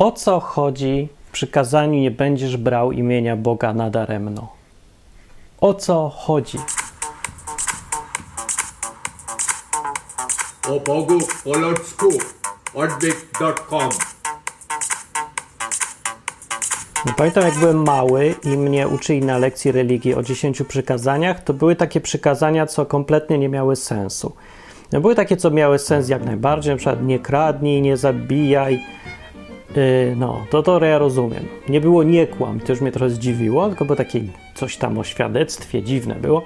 O co chodzi w przykazaniu nie będziesz brał imienia Boga nadaremno? O co chodzi? O Bogu po ludzku odwyk.com Pamiętam, jak byłem mały i mnie uczyli na lekcji religii o dziesięciu przykazaniach, to były takie przykazania, co kompletnie nie miały sensu. No, były takie, co miały sens jak najbardziej, na przykład nie kradnij, nie zabijaj. Yy, no, to to ja rozumiem. Nie było nie kłam, już mnie trochę zdziwiło, tylko było takie coś tam o świadectwie, dziwne było.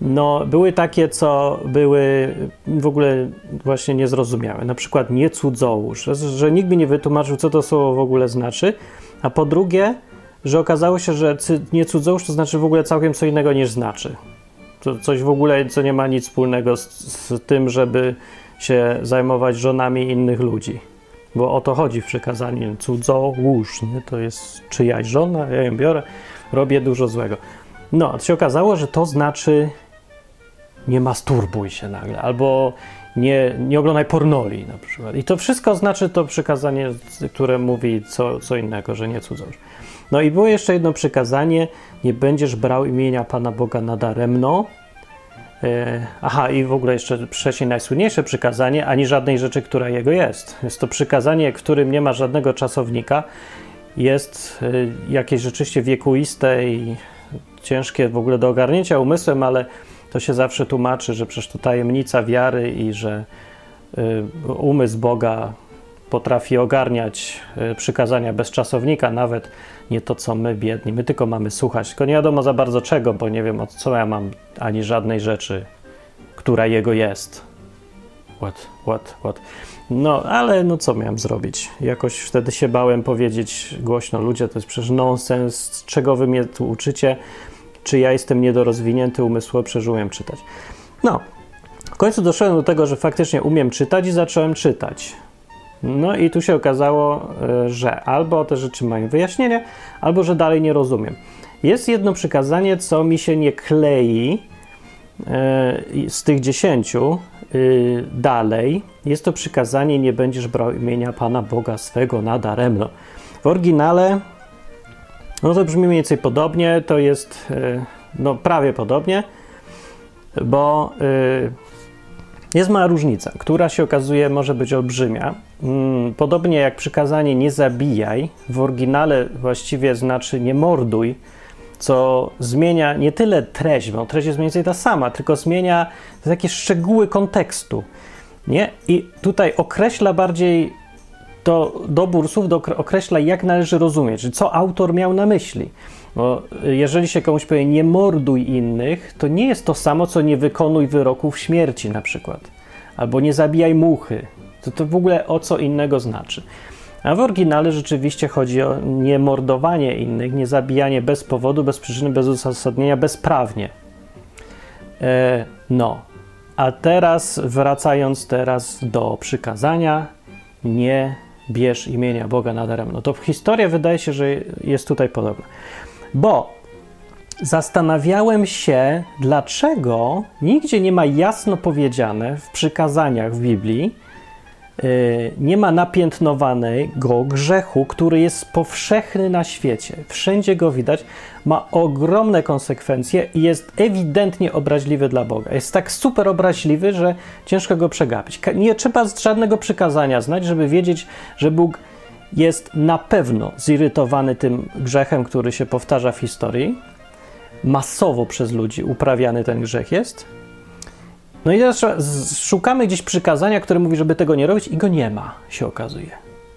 No, były takie, co były w ogóle właśnie niezrozumiałe. Na przykład nie cudzołóż, że, że nikt mi nie wytłumaczył, co to słowo w ogóle znaczy. A po drugie, że okazało się, że nie cudzołóż to znaczy w ogóle całkiem co innego niż znaczy. To coś w ogóle, co nie ma nic wspólnego z, z tym, żeby się zajmować żonami innych ludzi. Bo o to chodzi w przykazaniu. Cudzołóż, nie? To jest czyjaś żona, ja ją biorę, robię dużo złego. No, to się okazało, że to znaczy nie masturbuj się nagle, albo nie, nie oglądaj pornoli na przykład. I to wszystko znaczy to przykazanie, które mówi co, co innego, że nie cudzołóż. No i było jeszcze jedno przykazanie, nie będziesz brał imienia Pana Boga nadaremno. E, aha, i w ogóle jeszcze wcześniej najsłynniejsze przykazanie, ani żadnej rzeczy, która jego jest. Jest to przykazanie, którym nie ma żadnego czasownika, jest e, jakieś rzeczywiście wiekuiste i ciężkie w ogóle do ogarnięcia umysłem, ale to się zawsze tłumaczy, że przecież to tajemnica wiary i że y, umysł Boga potrafi ogarniać y, przykazania bez czasownika, nawet nie to, co my, biedni. My tylko mamy słuchać, tylko nie wiadomo za bardzo czego, bo nie wiem, o co ja mam, ani żadnej rzeczy, która jego jest. What, what, what. No, ale no co miałem zrobić? Jakoś wtedy się bałem powiedzieć głośno, ludzie, to jest przecież nonsens, czego wy mnie tu uczycie? Czy ja jestem niedorozwinięty umysłowo, przeżyłem czytać? No, w końcu doszedłem do tego, że faktycznie umiem czytać i zacząłem czytać. No i tu się okazało, e, że albo te rzeczy mają wyjaśnienie, albo że dalej nie rozumiem. Jest jedno przykazanie, co mi się nie klei e, z tych dziesięciu y, dalej. Jest to przykazanie, nie będziesz brał imienia Pana Boga swego nadaremno. W oryginale no to brzmi mniej więcej podobnie, to jest no prawie podobnie, bo jest mała różnica, która się okazuje może być olbrzymia. Mm, Podobnie jak przykazanie nie zabijaj, w oryginale właściwie znaczy nie morduj, co zmienia nie tyle treść, bo treść jest mniej więcej ta sama, tylko zmienia takie szczegóły kontekstu. Nie? I tutaj określa bardziej to dobór słów do, określa, jak należy rozumieć, co autor miał na myśli. Bo jeżeli się komuś powie nie morduj innych, to nie jest to samo, co nie wykonuj wyroków śmierci na przykład. Albo nie zabijaj muchy. To, to w ogóle o co innego znaczy. A w oryginale rzeczywiście chodzi o niemordowanie innych, nie zabijanie bez powodu, bez przyczyny, bez uzasadnienia, bezprawnie. E, no. A teraz, wracając teraz do przykazania, nie bierz imienia Boga nadaremno. To historia wydaje się, że jest tutaj podobna. Bo zastanawiałem się, dlaczego nigdzie nie ma jasno powiedziane w przykazaniach w Biblii, nie ma napiętnowanego grzechu, który jest powszechny na świecie. Wszędzie go widać, ma ogromne konsekwencje i jest ewidentnie obraźliwy dla Boga. Jest tak super obraźliwy, że ciężko go przegapić. Nie trzeba żadnego przykazania znać, żeby wiedzieć, że Bóg jest na pewno zirytowany tym grzechem, który się powtarza w historii. Masowo przez ludzi uprawiany ten grzech jest. No i teraz szukamy gdzieś przykazania, które mówi, żeby tego nie robić, i go nie ma, się okazuje.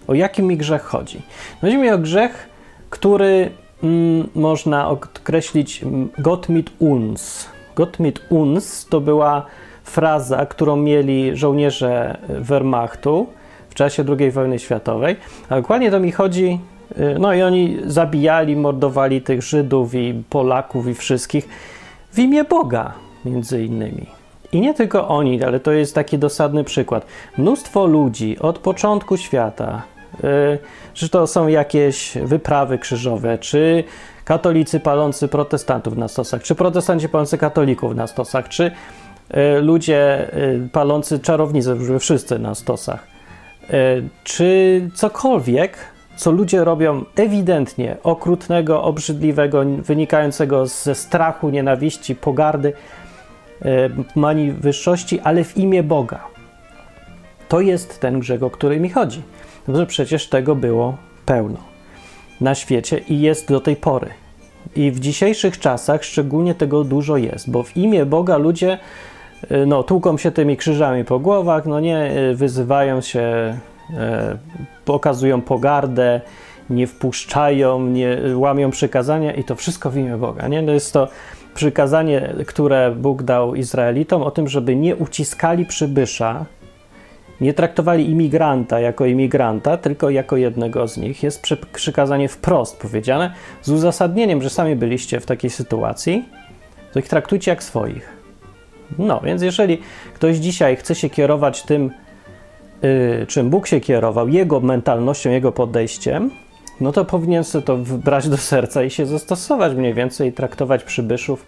O jaki mi grzech chodzi? Chodzi mi o grzech, który mm, można określić mm, Gott mit uns. Gott mit uns to była fraza, którą mieli żołnierze Wehrmachtu w czasie II wojny światowej. A dokładnie to mi chodzi, y, no i oni zabijali, mordowali tych Żydów i Polaków i wszystkich w imię Boga, między innymi. I nie tylko oni, ale to jest taki dosadny przykład. Mnóstwo ludzi od początku świata, yy, czy to są jakieś wyprawy krzyżowe, czy katolicy palący protestantów na stosach, czy protestanci palący katolików na stosach, czy y, ludzie y, palący czarownice, wszyscy na stosach, y, czy cokolwiek, co ludzie robią ewidentnie okrutnego, obrzydliwego, wynikającego ze strachu, nienawiści, pogardy, e, mani wyższości, ale w imię Boga. To jest ten grzech, o który mi chodzi. No że przecież tego było pełno na świecie i jest do tej pory. I w dzisiejszych czasach szczególnie tego dużo jest, bo w imię Boga ludzie e, no, tłuką się tymi krzyżami po głowach, no nie, e, wyzywają się E, pokazują pogardę, nie wpuszczają, nie łamią przykazania i to wszystko w imię Boga. Nie? To jest to przykazanie, które Bóg dał Izraelitom o tym, żeby nie uciskali przybysza, nie traktowali imigranta jako imigranta, tylko jako jednego z nich. Jest przykazanie wprost powiedziane, z uzasadnieniem, że sami byliście w takiej sytuacji, to ich traktujcie jak swoich. No, więc jeżeli ktoś dzisiaj chce się kierować tym, Y, czym Bóg się kierował, jego mentalnością, jego podejściem, no to powinien sobie to brać do serca i się zastosować mniej więcej, traktować przybyszów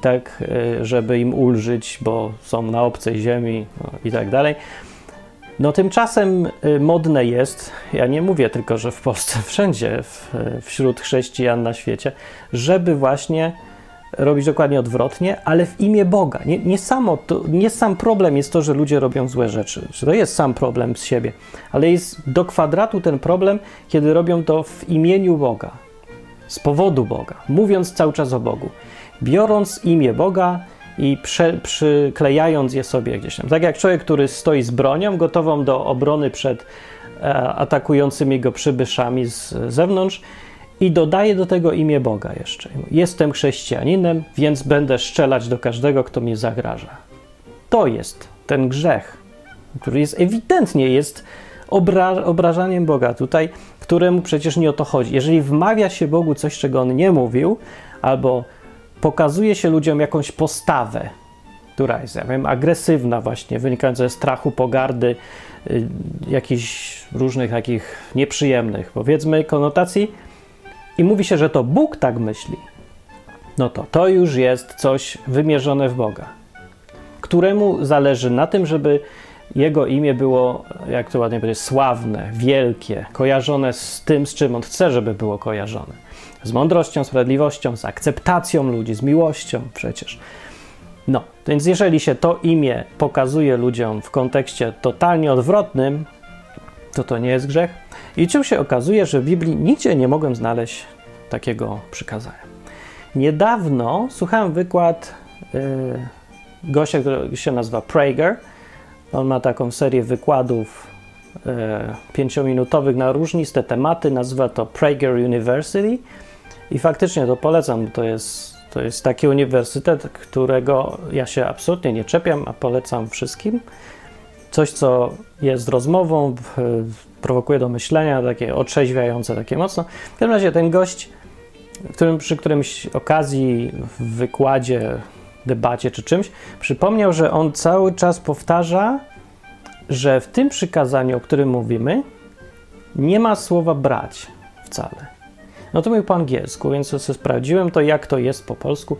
tak, y, żeby im ulżyć, bo są na obcej ziemi no, i tak dalej. No tymczasem y, modne jest, ja nie mówię tylko, że w Polsce, wszędzie w, wśród chrześcijan na świecie, żeby właśnie robić dokładnie odwrotnie, ale w imię Boga. Nie, nie, samo to, nie sam problem jest to, że ludzie robią złe rzeczy. To jest sam problem z siebie, ale jest do kwadratu ten problem, kiedy robią to w imieniu Boga, z powodu Boga, mówiąc cały czas o Bogu, biorąc imię Boga i prze, przyklejając je sobie gdzieś tam. Tak jak człowiek, który stoi z bronią, gotową do obrony przed e, atakującymi go przybyszami z zewnątrz i dodaje do tego imię Boga jeszcze. Jestem chrześcijaninem, więc będę strzelać do każdego, kto mnie zagraża. To jest ten grzech, który jest ewidentnie jest obra obrażaniem Boga tutaj, któremu przecież nie o to chodzi. Jeżeli wmawia się Bogu coś, czego on nie mówił, albo pokazuje się ludziom jakąś postawę, która jest, ja wiem, agresywna właśnie, wynikająca ze strachu, pogardy, y, jakichś różnych takich nieprzyjemnych, powiedzmy, konotacji, i mówi się, że to Bóg tak myśli, no to to już jest coś wymierzone w Boga, któremu zależy na tym, żeby jego imię było, jak to ładnie powiedzieć, sławne, wielkie, kojarzone z tym, z czym on chce, żeby było kojarzone. Z mądrością, sprawiedliwością, z akceptacją ludzi, z miłością przecież. No, więc jeżeli się to imię pokazuje ludziom w kontekście totalnie odwrotnym, to to nie jest grzech. I czym się okazuje, że w Biblii nigdzie nie mogłem znaleźć takiego przykazania. Niedawno słuchałem wykład yy, gościa, który się nazywa Prager. On ma taką serię wykładów yy, pięciominutowych na różniste tematy. Nazywa to Prager University. I faktycznie to polecam. To jest, to jest taki uniwersytet, którego ja się absolutnie nie czepiam, a polecam wszystkim. Coś, co jest rozmową, prowokuje do myślenia, takie otrzeźwiające, takie mocno. W każdym razie ten gość, którym, przy którymś okazji, w wykładzie, debacie czy czymś, przypomniał, że on cały czas powtarza, że w tym przykazaniu, o którym mówimy, nie ma słowa brać wcale. No to mówił po angielsku, więc sobie sprawdziłem to, jak to jest po polsku.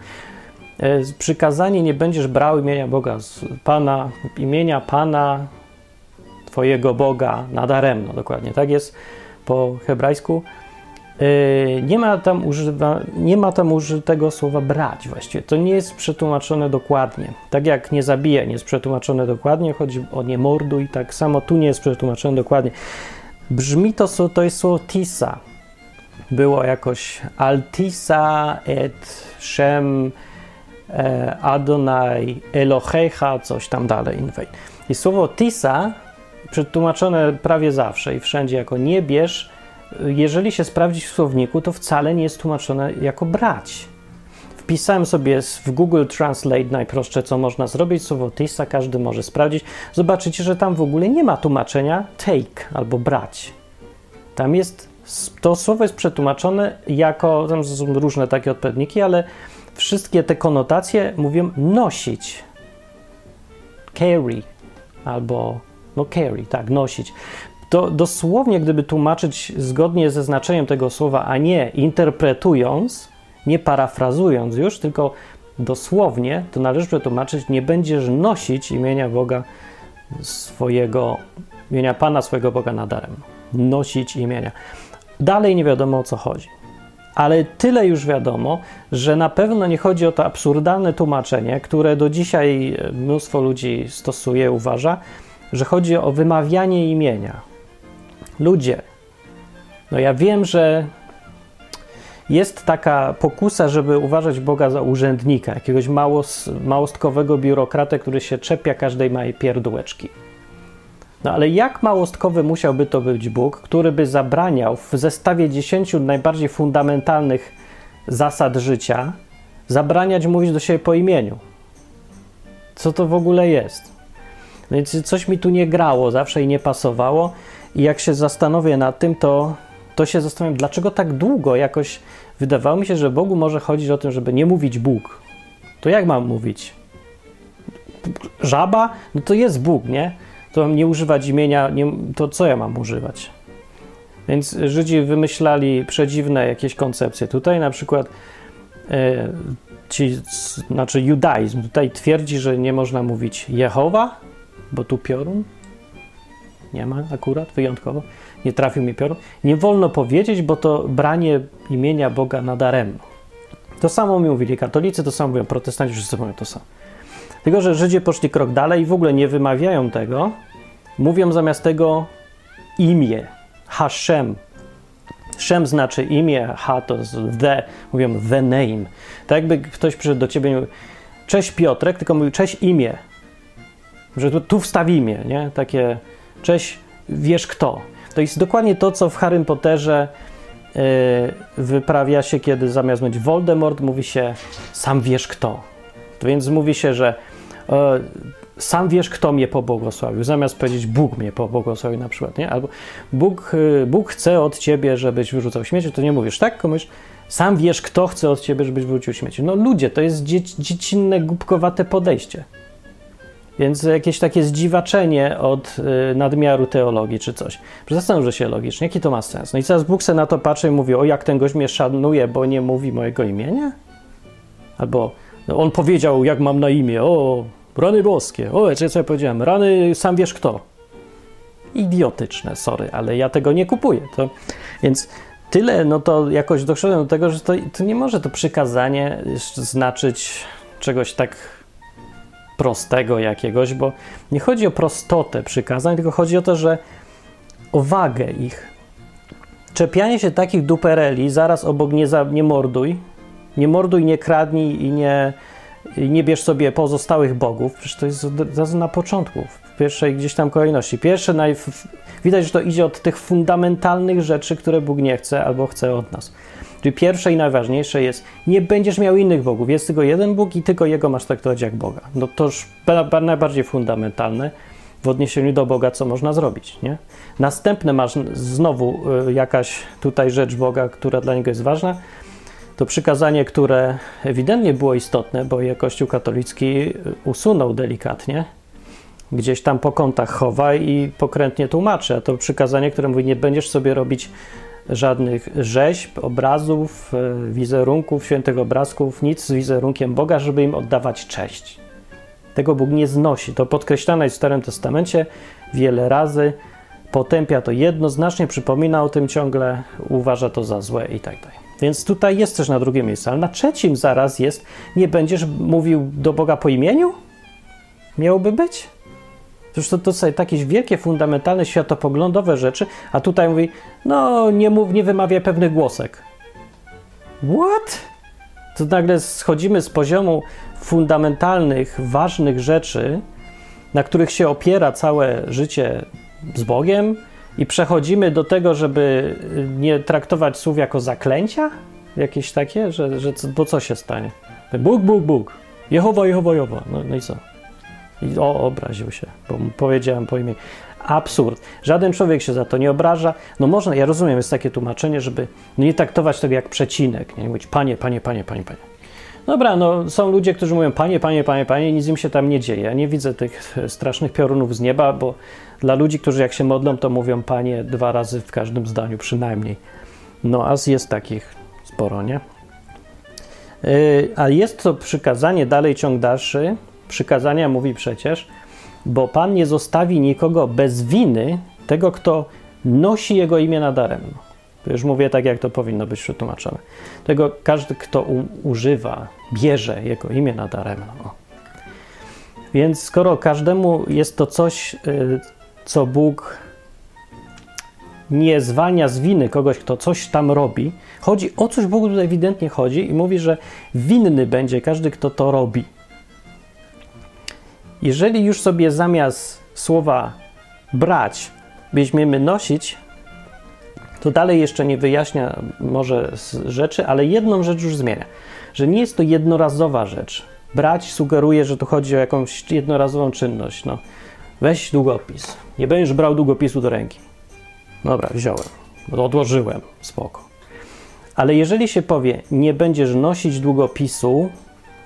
E, przykazanie nie będziesz brał imienia Boga Pana, imienia Pana, Twojego Boga nadaremno, dokładnie tak jest po hebrajsku. Yy, nie ma, tam używa, nie ma tam użytego słowa brać właściwie. To nie jest przetłumaczone dokładnie. Tak jak nie zabijaj nie jest przetłumaczone dokładnie, chodzi o nie morduj, tak samo tu nie jest przetłumaczone dokładnie. Brzmi to, to jest słowo tisa. Było jakoś altisa et shem e, Adonai Elohecha, coś tam dalej. I słowo tisa przetłumaczone prawie zawsze i wszędzie jako nie bierz, jeżeli się sprawdzi w słowniku, to wcale nie jest tłumaczone jako brać. Wpisałem sobie w Google Translate najprostsze, co można zrobić, słowo tisa, każdy może sprawdzić. Zobaczycie, że tam w ogóle nie ma tłumaczenia take albo brać. Tam jest, to słowo jest przetłumaczone jako, tam są różne takie odpowiedniki, ale wszystkie te konotacje mówią nosić, carry albo no carry, tak, nosić. To dosłownie, gdyby tłumaczyć zgodnie ze znaczeniem tego słowa, a nie interpretując, nie parafrazując już, tylko dosłownie, to należy przetłumaczyć, nie będziesz nosić imienia Boga swojego, imienia Pana swojego Boga nadarem. Nosić imienia. dalej nie wiadomo o co chodzi. Ale tyle już wiadomo, że na pewno nie chodzi o to absurdalne tłumaczenie, które do dzisiaj mnóstwo ludzi stosuje, uważa, że chodzi o wymawianie imienia. Ludzie, no ja wiem, że jest taka pokusa, żeby uważać Boga za urzędnika, jakiegoś małos, małostkowego biurokratę, który się czepia każdej małej pierdółeczki. No ale jak małostkowy musiałby to być Bóg, który by zabraniał w zestawie dziesięciu najbardziej fundamentalnych zasad życia, zabraniać mówić do siebie po imieniu? Co to w ogóle jest? Więc coś mi tu nie grało zawsze i nie pasowało. I jak się zastanowię nad tym, to, to się zastanawiam, dlaczego tak długo jakoś wydawało mi się, że Bogu może chodzić o tym, żeby nie mówić Bóg. To jak mam mówić? Żaba? No to jest Bóg, nie? To nie używać imienia, nie, to co ja mam używać? Więc Żydzi wymyślali przedziwne jakieś koncepcje. Tutaj na przykład e, ci, znaczy judaizm tutaj twierdzi, że nie można mówić Jehowa, bo tu piorun. Nie ma akurat, wyjątkowo. Nie trafił mi piorun. Nie wolno powiedzieć, bo to branie imienia Boga nadaremno. To samo mi mówili katolicy, to samo mówią protestanci, wszyscy mówią to samo. Tylko, że Żydzi poszli krok dalej i w ogóle nie wymawiają tego. Mówią zamiast tego imię. Hashem. Shem znaczy imię, ha to the, mówią the name. Tak jakby ktoś przyszedł do ciebie i mówił, cześć Piotrek, tylko mówił cześć imię. Że tu, tu wstaw imię, nie? Takie cześć wiesz kto. To jest dokładnie to, co w Harrym Potterze yy, wyprawia się, kiedy zamiast mówić Voldemort, mówi się sam wiesz kto. To więc mówi się, że e, sam wiesz, kto mnie pobłogosławił, zamiast powiedzieć Bóg mnie pobłogosławił na przykład, nie? Albo Bóg, e, Bóg chce od ciebie, żebyś wyrzucał śmieci, to nie mówisz tak, mówisz, sam wiesz, kto chce od ciebie, żebyś wyrzucił śmieci. No ludzie, to jest dziec, dziecinne, głupkowate podejście. Więc jakieś takie zdziwaczenie od y, nadmiaru teologii czy coś. Zastanówże się logicznie, jaki to ma sens. No i teraz Bóg se na to patrzy i mówi, o jak ten gość mnie szanuje, bo nie mówi mojego imienia? Albo no, on powiedział, jak mam na imię. O, rany boskie. O, czy co ja powiedziałem? Rany, sam wiesz kto. Idiotyczne, sorry, ale ja tego nie kupuję. To, więc tyle, no to jakoś doszedłem do tego, że to, to nie może to przykazanie znaczyć czegoś tak prostego jakiegoś, bo nie chodzi o prostotę przykazań, tylko chodzi o to, że o wagę ich. Czepianie się takich dupereli, zaraz obok nie, za, nie morduj, nie morduj, nie kradnij i nie, i nie bierz sobie pozostałych bogów. Przecież to jest od razu na początku, w pierwszej gdzieś tam kolejności. Pierwsze, widać, że to idzie od tych fundamentalnych rzeczy, które Bóg nie chce albo chce od nas. Czyli pierwsze i najważniejsze jest, nie będziesz miał innych bogów, jest tylko jeden Bóg i tylko Jego masz traktować jak Boga. No to już najbardziej fundamentalne w odniesieniu do Boga, co można zrobić, nie? Następne masz znowu y, jakaś tutaj rzecz Boga, która dla Niego jest ważna, to przykazanie, które ewidentnie było istotne, bo je Kościół katolicki usunął delikatnie, gdzieś tam po kątach chowa i pokrętnie tłumaczy, a to przykazanie, które mówi, nie będziesz sobie robić żadnych rzeźb, obrazów, e, wizerunków, świętych obrazków, nic z wizerunkiem Boga, żeby im oddawać cześć. Tego Bóg nie znosi. To podkreślane jest w Starym Testamencie wiele razy. Potępia to jednoznacznie, przypomina o tym ciągle, uważa to za złe i tak dalej. Więc tutaj jest też na drugim miejscu, ale na trzecim zaraz jest, nie będziesz mówił do Boga po imieniu? Miałoby być? Przecież to, to są jakieś wielkie, fundamentalne, światopoglądowe rzeczy, a tutaj mówi, no nie mów, nie wymawiaj pewnych głosek. What? To nagle schodzimy z poziomu fundamentalnych, ważnych rzeczy, na których się opiera całe życie z Bogiem, i przechodzimy do tego, żeby nie traktować słów jako zaklęcia? Jakieś takie, że, że bo co się stanie? Bóg, Bóg, Bóg. Jehowa, Jehowa, Jehowa. No, no i co? I o, obraził się, bo powiedziałem po imię. Absurd. Żaden człowiek się za to nie obraża. No można, ja rozumiem, jest takie tłumaczenie, żeby nie traktować tego jak przecinek. Nie mówić panie, panie, panie, panie, panie. Dobra, no są ludzie, którzy mówią panie, panie, panie, panie, nic im się tam nie dzieje. Ja nie widzę tych strasznych piorunów z nieba, bo dla ludzi, którzy jak się modlą, to mówią panie dwa razy w każdym zdaniu przynajmniej. No, a jest takich sporo, nie? Yy, a jest to przykazanie, dalej ciąg dalszy. Przykazania mówi przecież, bo Pan nie zostawi nikogo bez winy tego, kto nosi jego imię nadaremno. To już mówię tak, jak to powinno być przetłumaczone. Tego każdy, kto używa, bierze jego imię nadaremno. O. Więc skoro każdemu jest to coś, y, co Bóg nie zwalnia z winy kogoś, kto coś tam robi, chodzi o coś, Bogu tutaj ewidentnie chodzi i mówi, że winny będzie każdy, kto to robi. Jeżeli już sobie zamiast słowa brać weźmiemy nosić, to dalej jeszcze nie wyjaśnia może rzeczy, ale jedną rzecz już zmienia, że nie jest to jednorazowa rzecz. Brać sugeruje, że tu chodzi o jakąś jednorazową czynność. No, weź długopis. Nie będziesz brał długopisu do ręki. Dobra, wziąłem, odłożyłem, spoko. Ale jeżeli się powie, nie będziesz nosić długopisu,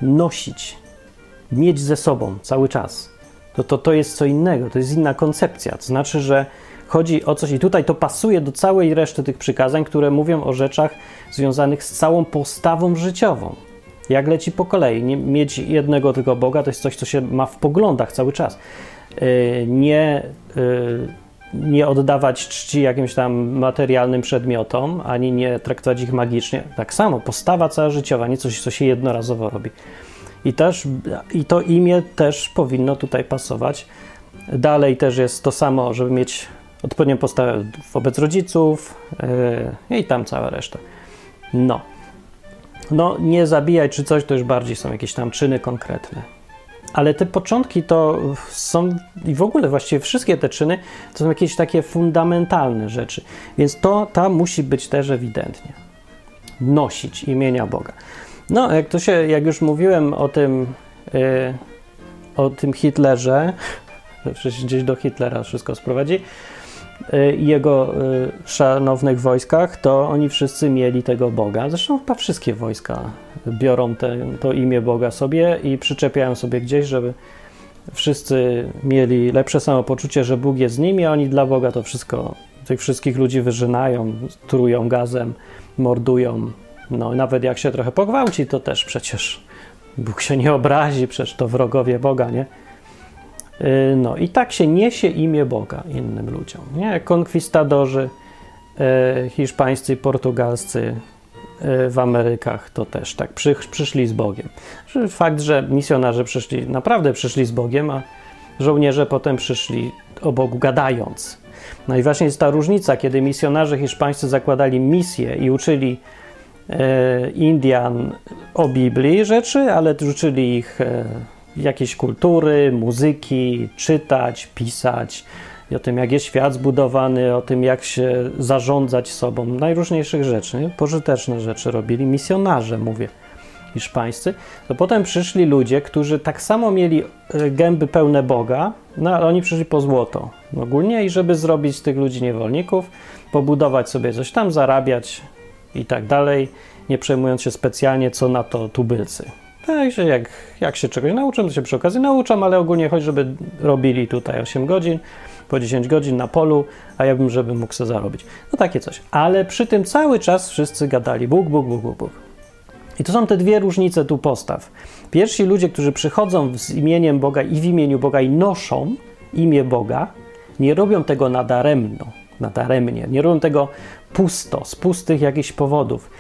nosić, mieć ze sobą cały czas, to, to to jest co innego, to jest inna koncepcja. To znaczy, że chodzi o coś, i tutaj to pasuje do całej reszty tych przykazań, które mówią o rzeczach związanych z całą postawą życiową. Jak leci po kolei, nie mieć jednego tylko Boga to jest coś, co się ma w poglądach cały czas. Yy, nie, yy, nie oddawać czci jakimś tam materialnym przedmiotom, ani nie traktować ich magicznie. Tak samo, postawa cała życiowa, nie coś, co się jednorazowo robi. I, też, I to imię też powinno tutaj pasować. Dalej też jest to samo, żeby mieć odpowiednią postawę wobec rodziców yy, i tam cała reszta. No. No, nie zabijaj czy coś, to już bardziej są jakieś tam czyny konkretne. Ale te początki to są, i w ogóle właściwie wszystkie te czyny, to są jakieś takie fundamentalne rzeczy. Więc to tam musi być też ewidentnie. Nosić imienia Boga. No, jak to się, jak już mówiłem o tym, yy, o tym Hitlerze, przecież gdzieś do Hitlera wszystko sprowadzi, y, i jego y, szanownych wojskach, to oni wszyscy mieli tego Boga. Zresztą chyba wszystkie wojska biorą te, to imię Boga sobie i przyczepiają sobie gdzieś, żeby wszyscy mieli lepsze samopoczucie, że Bóg jest z nimi, a oni dla Boga to wszystko, tych wszystkich ludzi wyżynają, trują gazem, mordują. No, nawet jak się trochę pogwałci, to też przecież Bóg się nie obrazi, przecież to wrogowie Boga, nie? Y, no i tak się niesie imię Boga innym ludziom. Nie? Konkwistadorzy e, hiszpańscy portugalscy e, w Amerykach to też tak przy, przyszli z Bogiem. Fakt, że misjonarze przyszli, naprawdę przyszli z Bogiem, a żołnierze potem przyszli o Bogu gadając. No i właśnie jest ta różnica, kiedy misjonarze hiszpańscy zakładali misję i uczyli Indian o Biblii rzeczy, ale uczyli ich e, jakiejś kultury, muzyki, czytać, pisać, o tym, jak jest świat zbudowany, o tym, jak się zarządzać sobą, najróżniejszych rzeczy, nie? pożyteczne rzeczy robili misjonarze, mówię, hiszpańscy. To potem przyszli ludzie, którzy tak samo mieli e, gęby pełne Boga, no ale oni przyszli po złoto ogólnie i żeby zrobić z tych ludzi niewolników, pobudować sobie coś tam, zarabiać i tak dalej, nie przejmując się specjalnie, co na to tubylcy. Także jak, jak się czegoś nauczą, to się przy okazji nauczam, ale ogólnie chodzi, żeby robili tutaj 8 godzin, po 10 godzin na polu, a ja bym, żeby mógł sobie zarobić. No takie coś. Ale przy tym cały czas wszyscy gadali Bóg, Bóg, Bóg, Bóg, Bóg. I to są te dwie różnice tu postaw. Pierwsi ludzie, którzy przychodzą z imieniem Boga i w imieniu Boga i noszą imię Boga, nie robią tego nadaremno, nadaremnie, nie robią tego pusto, z pustych jakichś powodów.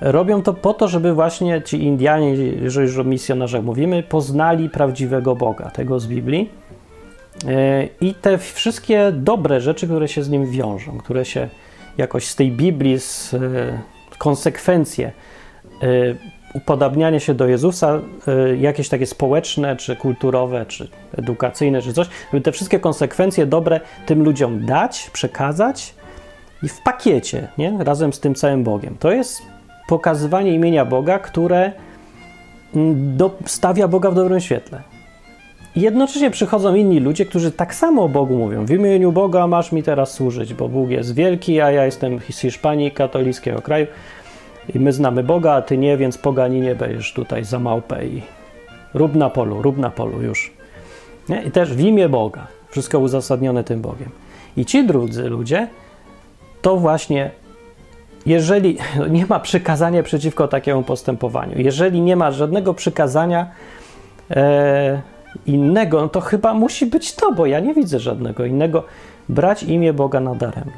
Robią to po to, żeby właśnie ci Indianie, jeżeli już o misjonarzach mówimy, poznali prawdziwego Boga, tego z Biblii. E, I te wszystkie dobre rzeczy, które się z nim wiążą, które się jakoś z tej Biblii, z e, konsekwencje e, upodabnianie się do Jezusa, jakieś takie społeczne, czy kulturowe, czy edukacyjne, czy coś, żeby te wszystkie konsekwencje dobre tym ludziom dać, przekazać i w pakiecie, nie? razem z tym całym Bogiem. To jest pokazywanie imienia Boga, które mm, do, stawia Boga w dobrym świetle. Jednocześnie przychodzą inni ludzie, którzy tak samo o Bogu mówią. W imieniu Boga masz mi teraz służyć, bo Bóg jest wielki, a ja jestem z Hiszpanii, katolickiego kraju. I my znamy Boga, a ty nie, więc poganinie będziesz tutaj za małpę i rób na polu, rób na polu już. Nie? I też w imię Boga. Wszystko uzasadnione tym Bogiem. I ci drudzy ludzie to właśnie jeżeli nie ma przykazania przeciwko takiemu postępowaniu, jeżeli nie ma żadnego przykazania e, innego, no to chyba musi być to, bo ja nie widzę żadnego innego. Brać imię Boga na darem.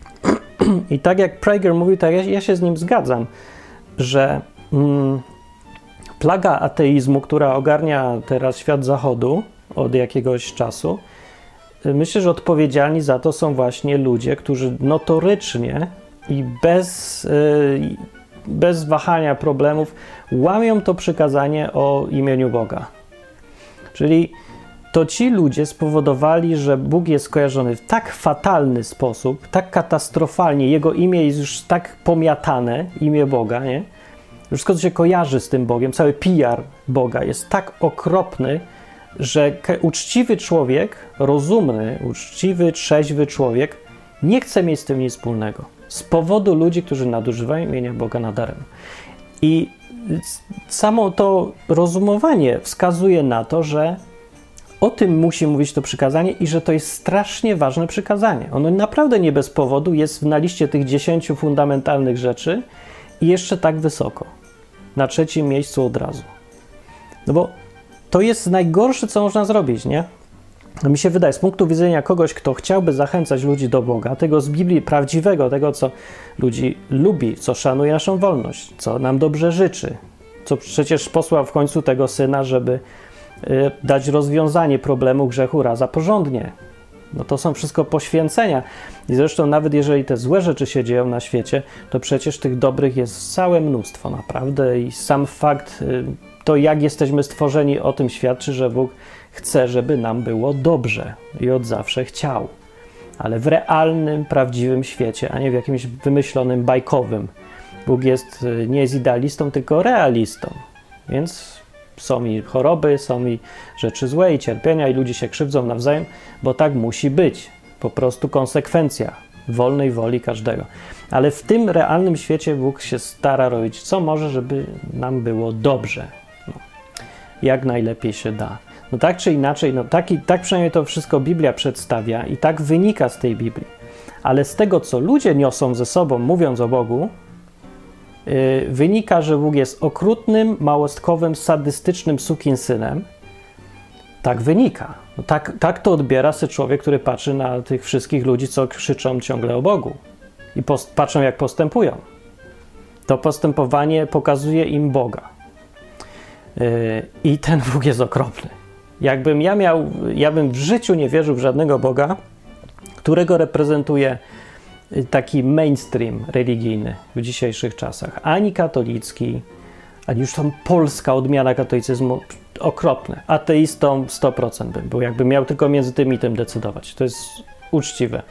I tak jak Prager mówił, tak ja, ja się z nim zgadzam, że mm, plaga ateizmu, która ogarnia teraz świat zachodu od jakiegoś czasu, myślę, że odpowiedzialni za to są właśnie ludzie, którzy notorycznie i bez, y, bez wahania problemów łamią to przykazanie o imieniu Boga. Czyli to ci ludzie spowodowali, że Bóg jest kojarzony w tak fatalny sposób, tak katastrofalnie, jego imię jest już tak pomiatane, imię Boga, nie? Wszystko, co się kojarzy z tym Bogiem, cały PR Boga jest tak okropny, że uczciwy człowiek, rozumny, uczciwy, trzeźwy człowiek nie chce mieć z tym nic wspólnego. Z powodu ludzi, którzy nadużywają imienia Boga nadarem. I samo to rozumowanie wskazuje na to, że o tym musi mówić to przykazanie i że to jest strasznie ważne przykazanie. Ono naprawdę nie bez powodu jest na liście tych dziesięciu fundamentalnych rzeczy i jeszcze tak wysoko. Na trzecim miejscu od razu. No bo to jest najgorsze, co można zrobić, nie? Mi się wydaje, z punktu widzenia kogoś, kto chciałby zachęcać ludzi do Boga, tego z Biblii prawdziwego, tego, co ludzi lubi, co szanuje naszą wolność, co nam dobrze życzy, co przecież posłał w końcu tego syna, żeby y, dać rozwiązanie problemu grzechu raza porządnie. No to są wszystko poświęcenia. I zresztą nawet jeżeli te złe rzeczy się dzieją na świecie, to przecież tych dobrych jest całe mnóstwo naprawdę i sam fakt y, to jak jesteśmy stworzeni, o tym świadczy, że Bóg chce, żeby nam było dobrze i od zawsze chciał. Ale w realnym, prawdziwym świecie, a nie w jakimś wymyślonym, bajkowym. Bóg jest, y, nie jest idealistą, tylko realistą. Więc są i choroby, są i rzeczy złe, i cierpienia, i ludzie się krzywdzą nawzajem, bo tak musi być. Po prostu konsekwencja wolnej woli każdego. Ale w tym realnym świecie Bóg się stara robić co może, żeby nam było dobrze jak najlepiej się da. No tak czy inaczej, no taki, tak przynajmniej to wszystko Biblia przedstawia i tak wynika z tej Biblii. Ale z tego, co ludzie niosą ze sobą, mówiąc o Bogu, yy, wynika, że Bóg jest okrutnym, małostkowym, sadystycznym sukinsynem. Tak wynika. No tak, tak to odbiera sobie człowiek, który patrzy na tych wszystkich ludzi, co krzyczą ciągle o Bogu i post- patrzą, jak postępują. To postępowanie pokazuje im Boga. I ten Bóg jest okropny. Jakbym ja miał, ja bym w życiu nie wierzył w żadnego Boga, którego reprezentuje taki mainstream religijny w dzisiejszych czasach. Ani katolicki, ani już tam polska odmiana katolicyzmu, okropne. Ateistą 100% bym był, jakbym miał tylko między tym i tym decydować. To jest uczciwe.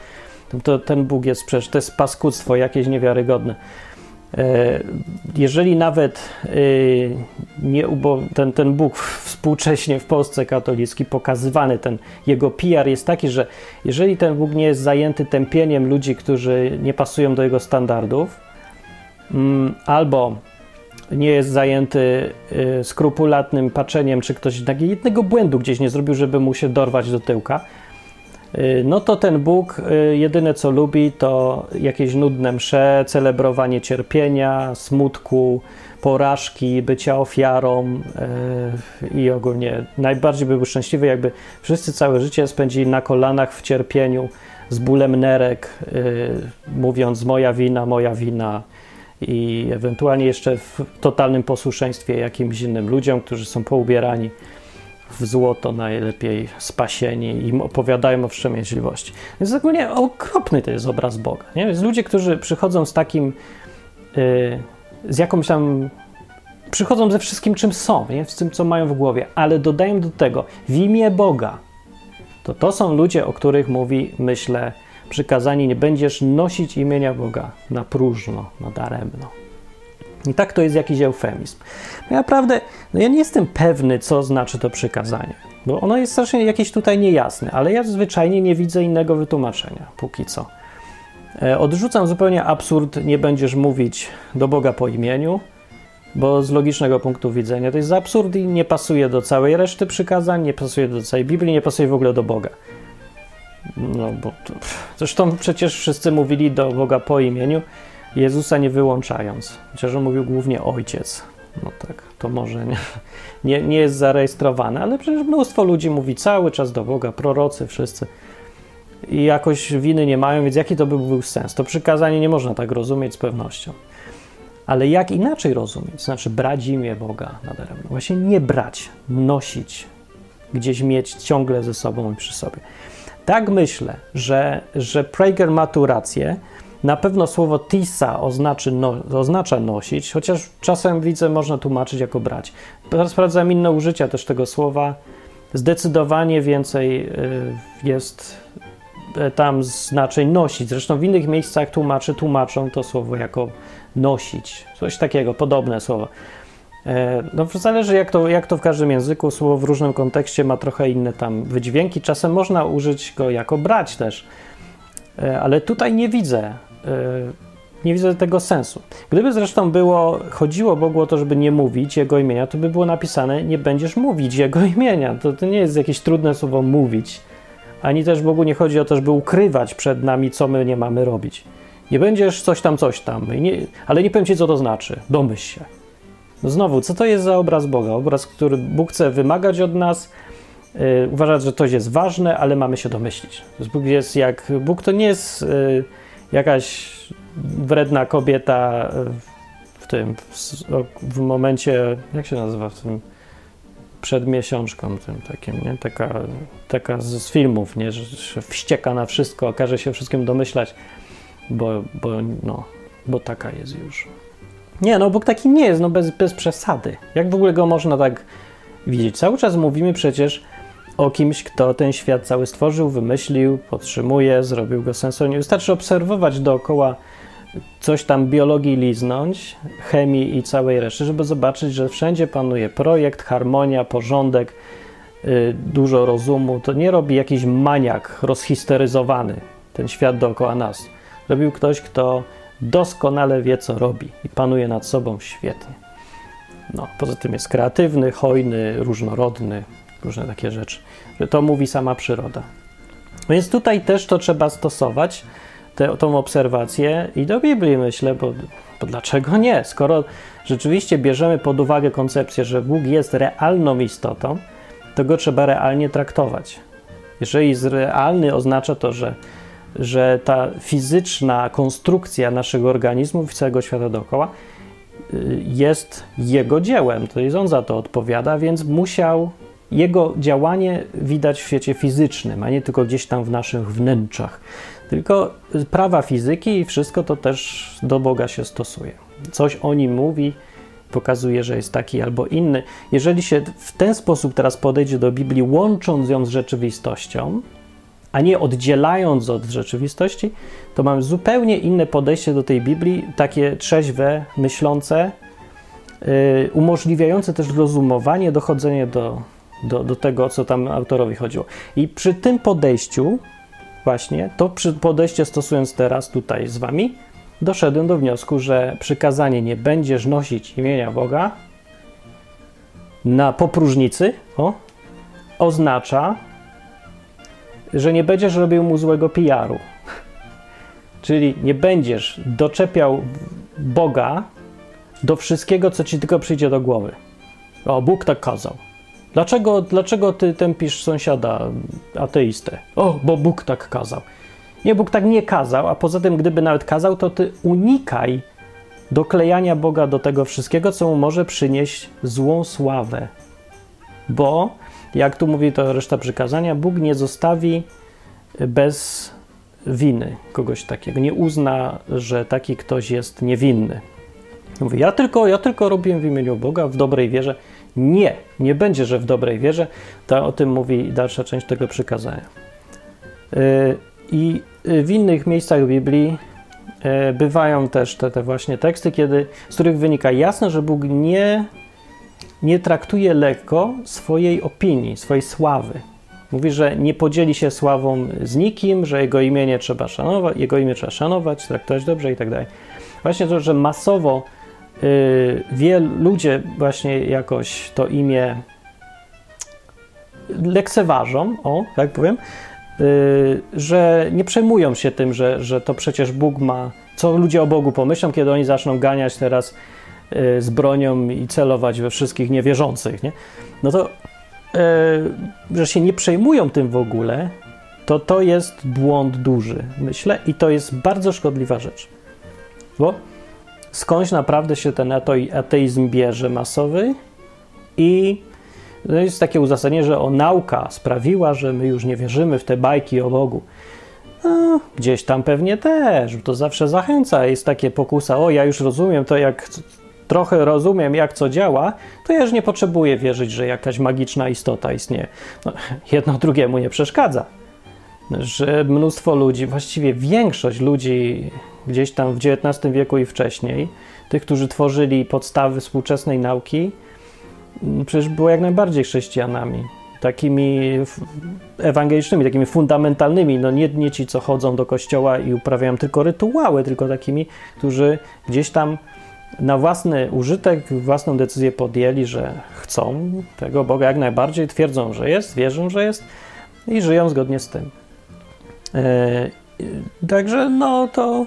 To, ten Bóg jest przecież, to jest paskudztwo jakieś niewiarygodne. E, jeżeli nawet e, nie, ten, ten Bóg współcześnie w Polsce katolicki pokazywany, ten jego PR jest taki, że jeżeli ten Bóg nie jest zajęty tępieniem ludzi, którzy nie pasują do jego standardów, mm, albo nie jest zajęty e, skrupulatnym patrzeniem, czy ktoś jednego błędu gdzieś nie zrobił, żeby mu się dorwać do tyłka, no to ten Bóg y, jedyne co lubi to jakieś nudne msze, celebrowanie cierpienia, smutku, porażki, bycia ofiarą y, i ogólnie najbardziej by był szczęśliwy, jakby wszyscy całe życie spędzili na kolanach w cierpieniu, z bólem nerek, mówiąc moja wina, moja wina. I ewentualnie jeszcze w totalnym posłuszeństwie jakimś innym ludziom, którzy są poubierani w złoto najlepiej spasieni i opowiadają o wstrzemięźliwości. Więc ogólnie okropny to jest obraz Boga. Nie? Więc ludzie, którzy przychodzą z takim, yy, z jakąś tam, przychodzą ze wszystkim, czym są, nie? z tym, co mają w głowie, ale dodają do tego w imię Boga. To to są ludzie, o których mówi, myślę, przykazanie, nie będziesz nosić imienia Boga na próżno, na daremno. I tak to jest jakiś eufemizm. No naprawdę, no ja nie jestem pewny, co znaczy to przykazanie, bo ono jest strasznie jakieś tutaj niejasne, ale ja zwyczajnie nie widzę innego wytłumaczenia, póki co. E, odrzucam zupełnie absurd, nie będziesz mówić do Boga po imieniu, bo z logicznego punktu widzenia to jest absurd i nie pasuje do całej reszty przykazań, nie pasuje do całej Biblii, nie pasuje w ogóle do Boga. No bo to, zresztą przecież wszyscy mówili do Boga po imieniu, Jezusa nie wyłączając, chociaż on mówił głównie ojciec. No tak, to może nie, nie, nie jest zarejestrowane, ale przecież mnóstwo ludzi mówi cały czas do Boga, prorocy wszyscy. i jakoś winy nie mają, więc jaki to by był sens? To przykazanie nie można tak rozumieć z pewnością. Ale jak inaczej rozumieć? Znaczy brać imię Boga nadaremno. Właśnie nie brać, nosić, gdzieś mieć ciągle ze sobą i przy sobie. Tak myślę, że, że Prager ma tu rację. Na pewno słowo tisa oznaczy no, oznacza nosić, chociaż czasem widzę, można tłumaczyć jako brać. Sprawdzam inne użycia też tego słowa. Zdecydowanie więcej y, jest y, tam znaczeń nosić. Zresztą w innych miejscach tłumaczy tłumaczą to słowo jako nosić. Coś takiego, podobne słowo. E, no, zależy jak to, jak to w każdym języku, słowo w różnym kontekście ma trochę inne tam wydźwięki. Czasem można użyć go jako brać też, e, ale tutaj nie widzę, e, nie widzę tego sensu. Gdyby zresztą było, chodziło Bogu o to, żeby nie mówić Jego imienia, to by było napisane, nie będziesz mówić Jego imienia. To, to nie jest jakieś trudne słowo mówić. Ani też Bogu nie chodzi o to, żeby ukrywać przed nami, co my nie mamy robić. Nie będziesz coś tam, coś tam, nie, ale nie powiem ci, co to znaczy. Domyśl się. No znowu, co to jest za obraz Boga? Obraz, który Bóg chce wymagać od nas, yy, uważać, że coś jest ważne, ale mamy się domyślić. Bóg jest jak. Bóg to nie jest yy, jakaś wredna kobieta w tym, w, momencie, jak się nazywa w tym, przed miesiączką tym takim, nie? Taka, taka z, filmów, nie? Że, że wścieka na wszystko, każe się wszystkim domyślać, bo, bo, no, bo taka jest już. Nie, no Bóg taki nie jest, no bez, bez przesady. Jak w ogóle go można tak widzieć? Cały czas mówimy przecież o kimś, kto ten świat cały stworzył, wymyślił, podtrzymuje, zrobił go sensownie. Wystarczy obserwować dookoła coś tam biologii liznąć, chemii i całej reszty, żeby zobaczyć, że wszędzie panuje projekt, harmonia, porządek, yy, dużo rozumu. To nie robi jakiś maniak rozhisteryzowany ten świat dookoła nas. Robił ktoś, kto doskonale wie, co robi i panuje nad sobą świetnie. No, poza tym jest kreatywny, hojny, różnorodny, różne takie rzeczy. To mówi sama przyroda. Więc tutaj też to trzeba stosować, tę tą obserwację i do Biblii myślę, bo, bo dlaczego nie? Skoro rzeczywiście bierzemy pod uwagę koncepcję, że Bóg jest realną istotą, to go trzeba realnie traktować. Jeżeli jest realny, oznacza to, że że ta fizyczna konstrukcja naszego organizmu i całego świata dookoła y, jest jego dziełem. To jest on za to odpowiada, więc musiał jego działanie widać w świecie fizycznym, a nie tylko gdzieś tam w naszych wnętrzach. Tylko prawa fizyki i wszystko to też do Boga się stosuje. Coś o nim mówi, pokazuje, że jest taki albo inny. Jeżeli się w ten sposób teraz podejdzie do Biblii, łącząc ją z rzeczywistością, a nie oddzielając od rzeczywistości, to mamy zupełnie inne podejście do tej Biblii, takie trzeźwe, myślące, yy, umożliwiające też rozumowanie, dochodzenie do, do, do tego, co tam autorowi chodziło. I przy tym podejściu, właśnie, to przy podejście stosując teraz tutaj z Wami, doszedłem do wniosku, że przykazanie nie będziesz nosić imienia Boga na popróżnicy, o, oznacza, że nie będziesz robił mu złego PR-u. Czyli nie będziesz doczepiał Boga do wszystkiego, co ci tylko przyjdzie do głowy. O, Bóg tak kazał. Dlaczego, dlaczego ty tępisz sąsiada, ateistę? O, bo Bóg tak kazał. Nie, Bóg tak nie kazał, a poza tym, gdyby nawet kazał, to ty unikaj doklejania Boga do tego wszystkiego, co mu może przynieść złą sławę. Bo jak tu mówi to reszta przykazania, Bóg nie zostawi bez winy kogoś takiego. Nie uzna, że taki ktoś jest niewinny. Mówi, ja tylko, ja tylko robię w imieniu Boga w dobrej wierze. Nie, nie będzie, że w dobrej wierze. To o tym mówi dalsza część tego przykazania. Y, I w innych miejscach Biblii y, bywają też te, te właśnie teksty, kiedy, z których wynika jasno, że Bóg nie nie traktuje lekko swojej opinii, swojej sławy. Mówi, że nie podzieli się sławą z nikim, że jego imię trzeba szanować, jego imię trzeba szanować, traktować dobrze i tak dalej. Właśnie to, że masowo y, wielu ludzie właśnie jakoś to imię lekceważą, o, tak powiem, y, że nie przejmują się tym, że, że to przecież Bóg ma, co ludzie o Bogu pomyślą, kiedy oni zaczną ganiać teraz Y, z bronią i celować we wszystkich niewierzących, nie? no to, że się nie przejmują tym w ogóle, to to jest błąd duży, myślę, i to jest bardzo szkodliwa rzecz. Bo skądś naprawdę się ten ateizm bierze masowy i no jest takie uzasadnienie, że o nauka sprawiła, że my już nie wierzymy w te bajki o Bogu. No, gdzieś tam pewnie też, to zawsze zachęca. Jest takie pokusa, o ja już rozumiem to, jak trochę rozumiem, jak co działa, to ja już nie potrzebuję wierzyć, że jakaś magiczna istota istnieje. No, jedno drugiemu nie przeszkadza. Że mnóstwo ludzi, właściwie większość ludzi gdzieś tam w XIX wieku i wcześniej, tych, którzy tworzyli podstawy współczesnej nauki, przecież było jak najbardziej chrześcijanami. Takimi ewangelicznymi, takimi fundamentalnymi, no nie, nie ci, co chodzą do kościoła i uprawiają tylko rytuały, tylko takimi, którzy gdzieś tam na własny użytek, własną decyzję podjęli, że chcą tego Boga jak najbardziej, twierdzą, że jest, wierzą, że jest i żyją zgodnie z tym. E, także no to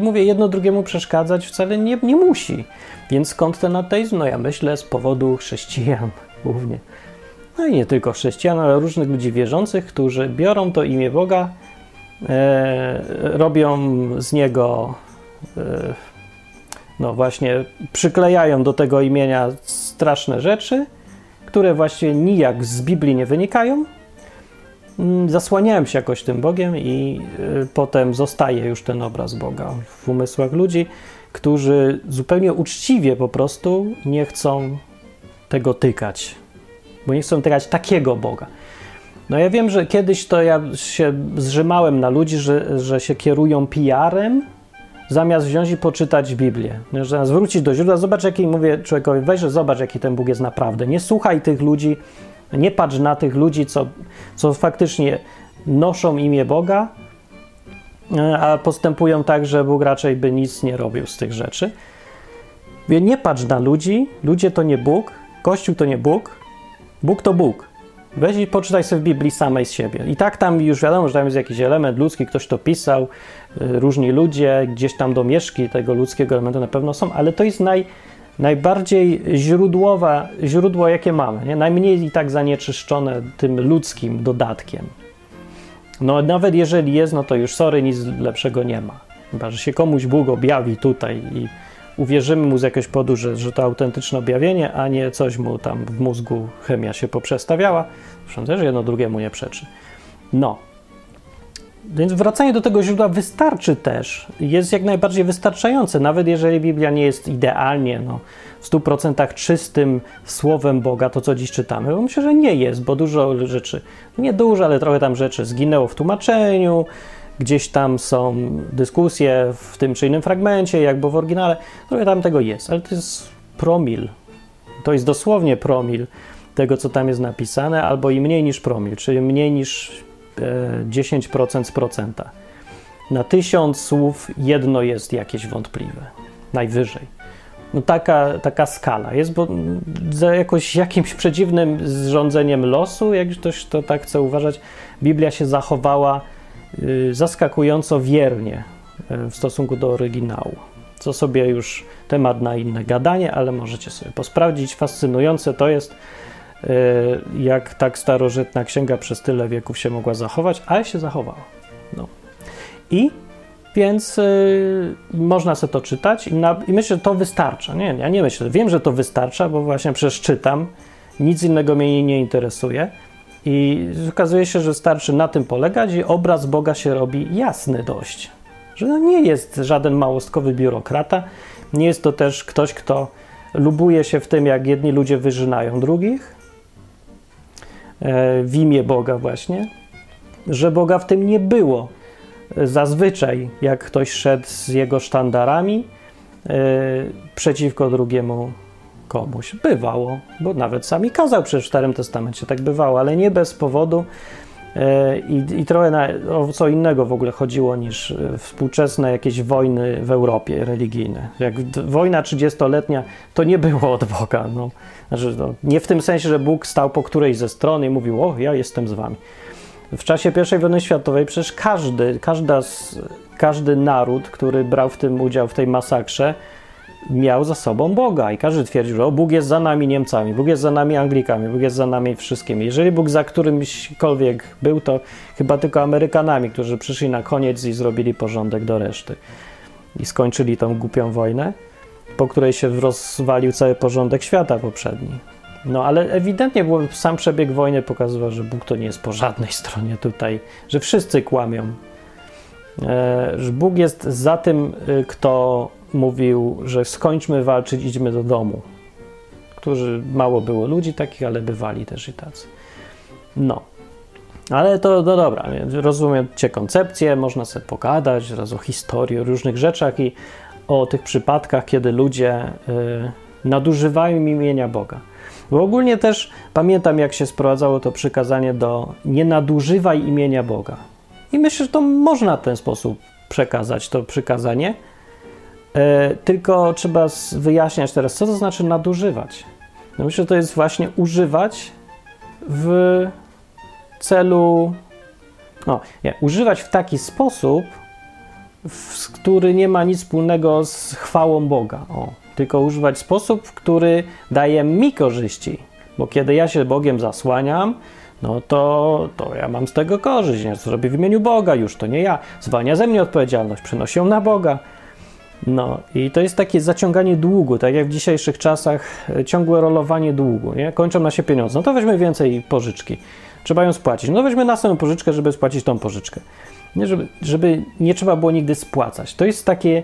mówię, jedno drugiemu przeszkadzać wcale nie, nie musi. Więc skąd ten ateizm? No ja myślę z powodu chrześcijan głównie. No i nie tylko chrześcijan, ale różnych ludzi wierzących, którzy biorą to imię Boga, e, robią z niego, e, no właśnie, przyklejają do tego imienia straszne rzeczy, które właśnie nijak z Biblii nie wynikają. Mm, zasłaniałem się jakoś tym Bogiem i e, potem zostaje już ten obraz Boga w umysłach ludzi którzy zupełnie uczciwie po prostu nie chcą tego tykać, bo nie chcą tykać takiego Boga. No ja wiem, że kiedyś to ja się zrzymałem na ludzi, że, że się kierują PR-em, zamiast wziąć i poczytać Biblię. No, że zwrócić do źródła, zobacz jaki, mówię człowiekowi, weź, zobacz jaki ten Bóg jest naprawdę. Nie słuchaj tych ludzi, nie patrz na tych ludzi, co, co faktycznie noszą imię Boga, a postępują tak, że Bóg raczej by nic nie robił z tych rzeczy. Nie patrz na ludzi, ludzie to nie Bóg, Kościół to nie Bóg, Bóg to Bóg. Weź i poczytaj sobie w Biblii samej z siebie. I tak tam już wiadomo, że tam jest jakiś element ludzki, ktoś to pisał, y, różni ludzie, gdzieś tam domieszki tego ludzkiego elementu na pewno są, ale to jest naj, najbardziej źródłowa, źródło, jakie mamy. Nie? Najmniej i tak zanieczyszczone tym ludzkim dodatkiem. No nawet jeżeli jest, no to już sorry, nic lepszego nie ma. Chyba, że się komuś Bóg objawi tutaj i uwierzymy mu z jakiegoś powodu, że, że to autentyczne objawienie, a nie coś mu tam w mózgu chemia się poprzestawiała. Zresztą też jedno drugiemu nie przeczy. No. Więc wracanie do tego źródła wystarczy też, jest jak najbardziej wystarczające, nawet jeżeli Biblia nie jest idealnie, no, w 100% czystym słowem Boga, to co dziś czytamy, bo myślę, że nie jest, bo dużo rzeczy, nie dużo, ale trochę tam rzeczy zginęło w tłumaczeniu, gdzieś tam są dyskusje w tym czy innym fragmencie, jakby w oryginale, trochę tam tego jest, ale to jest promil, to jest dosłownie promil tego, co tam jest napisane, albo i mniej niż promil, czyli mniej niż 10% z procenta. Na tysiąc słów jedno jest jakieś wątpliwe, najwyżej. No taka, taka skala jest, bo za jakoś jakimś przedziwnym zrządzeniem losu, jak ktoś to tak chce uważać, Biblia się zachowała y, zaskakująco wiernie y, w stosunku do oryginału. Co sobie już temat na inne gadanie, ale możecie sobie posprawdzić. Fascynujące to jest, jak tak starożytna księga przez tyle wieków się mogła zachować, ale się zachowała. No. I więc y, można sobie to czytać i, na, i, myślę, że to wystarcza. Nie, ja nie myślę, wiem, że to wystarcza, bo właśnie przecież czytam, nic innego mnie nie interesuje. I okazuje się, że starczy na tym polegać i obraz Boga się robi jasny dość. Że no nie jest żaden małostkowy biurokrata, nie jest to też ktoś, kto lubuje się w tym, jak jedni ludzie wyżynają drugich, w imię Boga właśnie, że Boga w tym nie było zazwyczaj, jak ktoś szedł z jego sztandarami yy, przeciwko drugiemu komuś. Bywało, bo nawet sami kazał przecież w Starym Testamencie, tak bywało, ale nie bez powodu. E, I, I, trochę na, o co innego w ogóle chodziło niż e, współczesne jakieś wojny w Europie religijne. Jak wojna 30-letnia to nie było od Boga. No. Znaczy, no, nie w tym sensie, że Bóg stał po którejś ze stron i mówił: O, ja jestem z wami. W czasie I wojny światowej przecież każdy, każda, każdy naród, który brał w tym udział, w tej masakrze, miał za sobą Boga i każdy twierdził, że o, Bóg jest za nami Niemcami, Bóg jest za nami Anglikami, Bóg jest za nami wszystkimi. Jeżeli Bóg za którymśkolwiek był, to chyba tylko Amerykanami, którzy przyszli na koniec i zrobili porządek do reszty i skończyli tą głupią wojnę, po której się rozwalił cały porządek świata poprzedni. No ale ewidentnie sam przebieg wojny pokazywał, że Bóg to nie jest po żadnej stronie tutaj, że wszyscy kłamią. E, że Bóg jest za tym, y, kto mówił, że skończmy walczyć, idźmy do domu. Którzy mało było ludzi takich, ale bywali też i tacy. No. Ale to no dobra, rozumiecie koncepcję, można sobie pogadać raz o historii, o różnych rzeczach i o tych przypadkach, kiedy ludzie y, nadużywają imienia Boga. Bo ogólnie też pamiętam, jak się sprowadzało to przykazanie do nie nadużywaj imienia Boga. I myślę, że to można w ten sposób przekazać to przykazanie, e, tylko trzeba wyjaśniać teraz, co to znaczy nadużywać. No myślę, że to jest właśnie używać w celu. No, nie, używać w taki sposób, który nie ma nic wspólnego z chwałą Boga. O, tylko używać sposób, który daje mi korzyści. Bo kiedy ja się Bogiem zasłaniam, no to, to ja mam z tego korzyść. Ja to w imieniu Boga, już to nie ja. Zwalnia ze mnie odpowiedzialność, przenosi ją na Boga. No i to jest takie zaciąganie długu, tak jak w dzisiejszych czasach e, ciągłe rolowanie długu. Nie? Kończą na się pieniądze, no to weźmy więcej pożyczki. Trzeba ją spłacić. No weźmy następną pożyczkę, żeby spłacić tą pożyczkę. Nie, żeby, żeby nie trzeba było nigdy spłacać. To jest takie,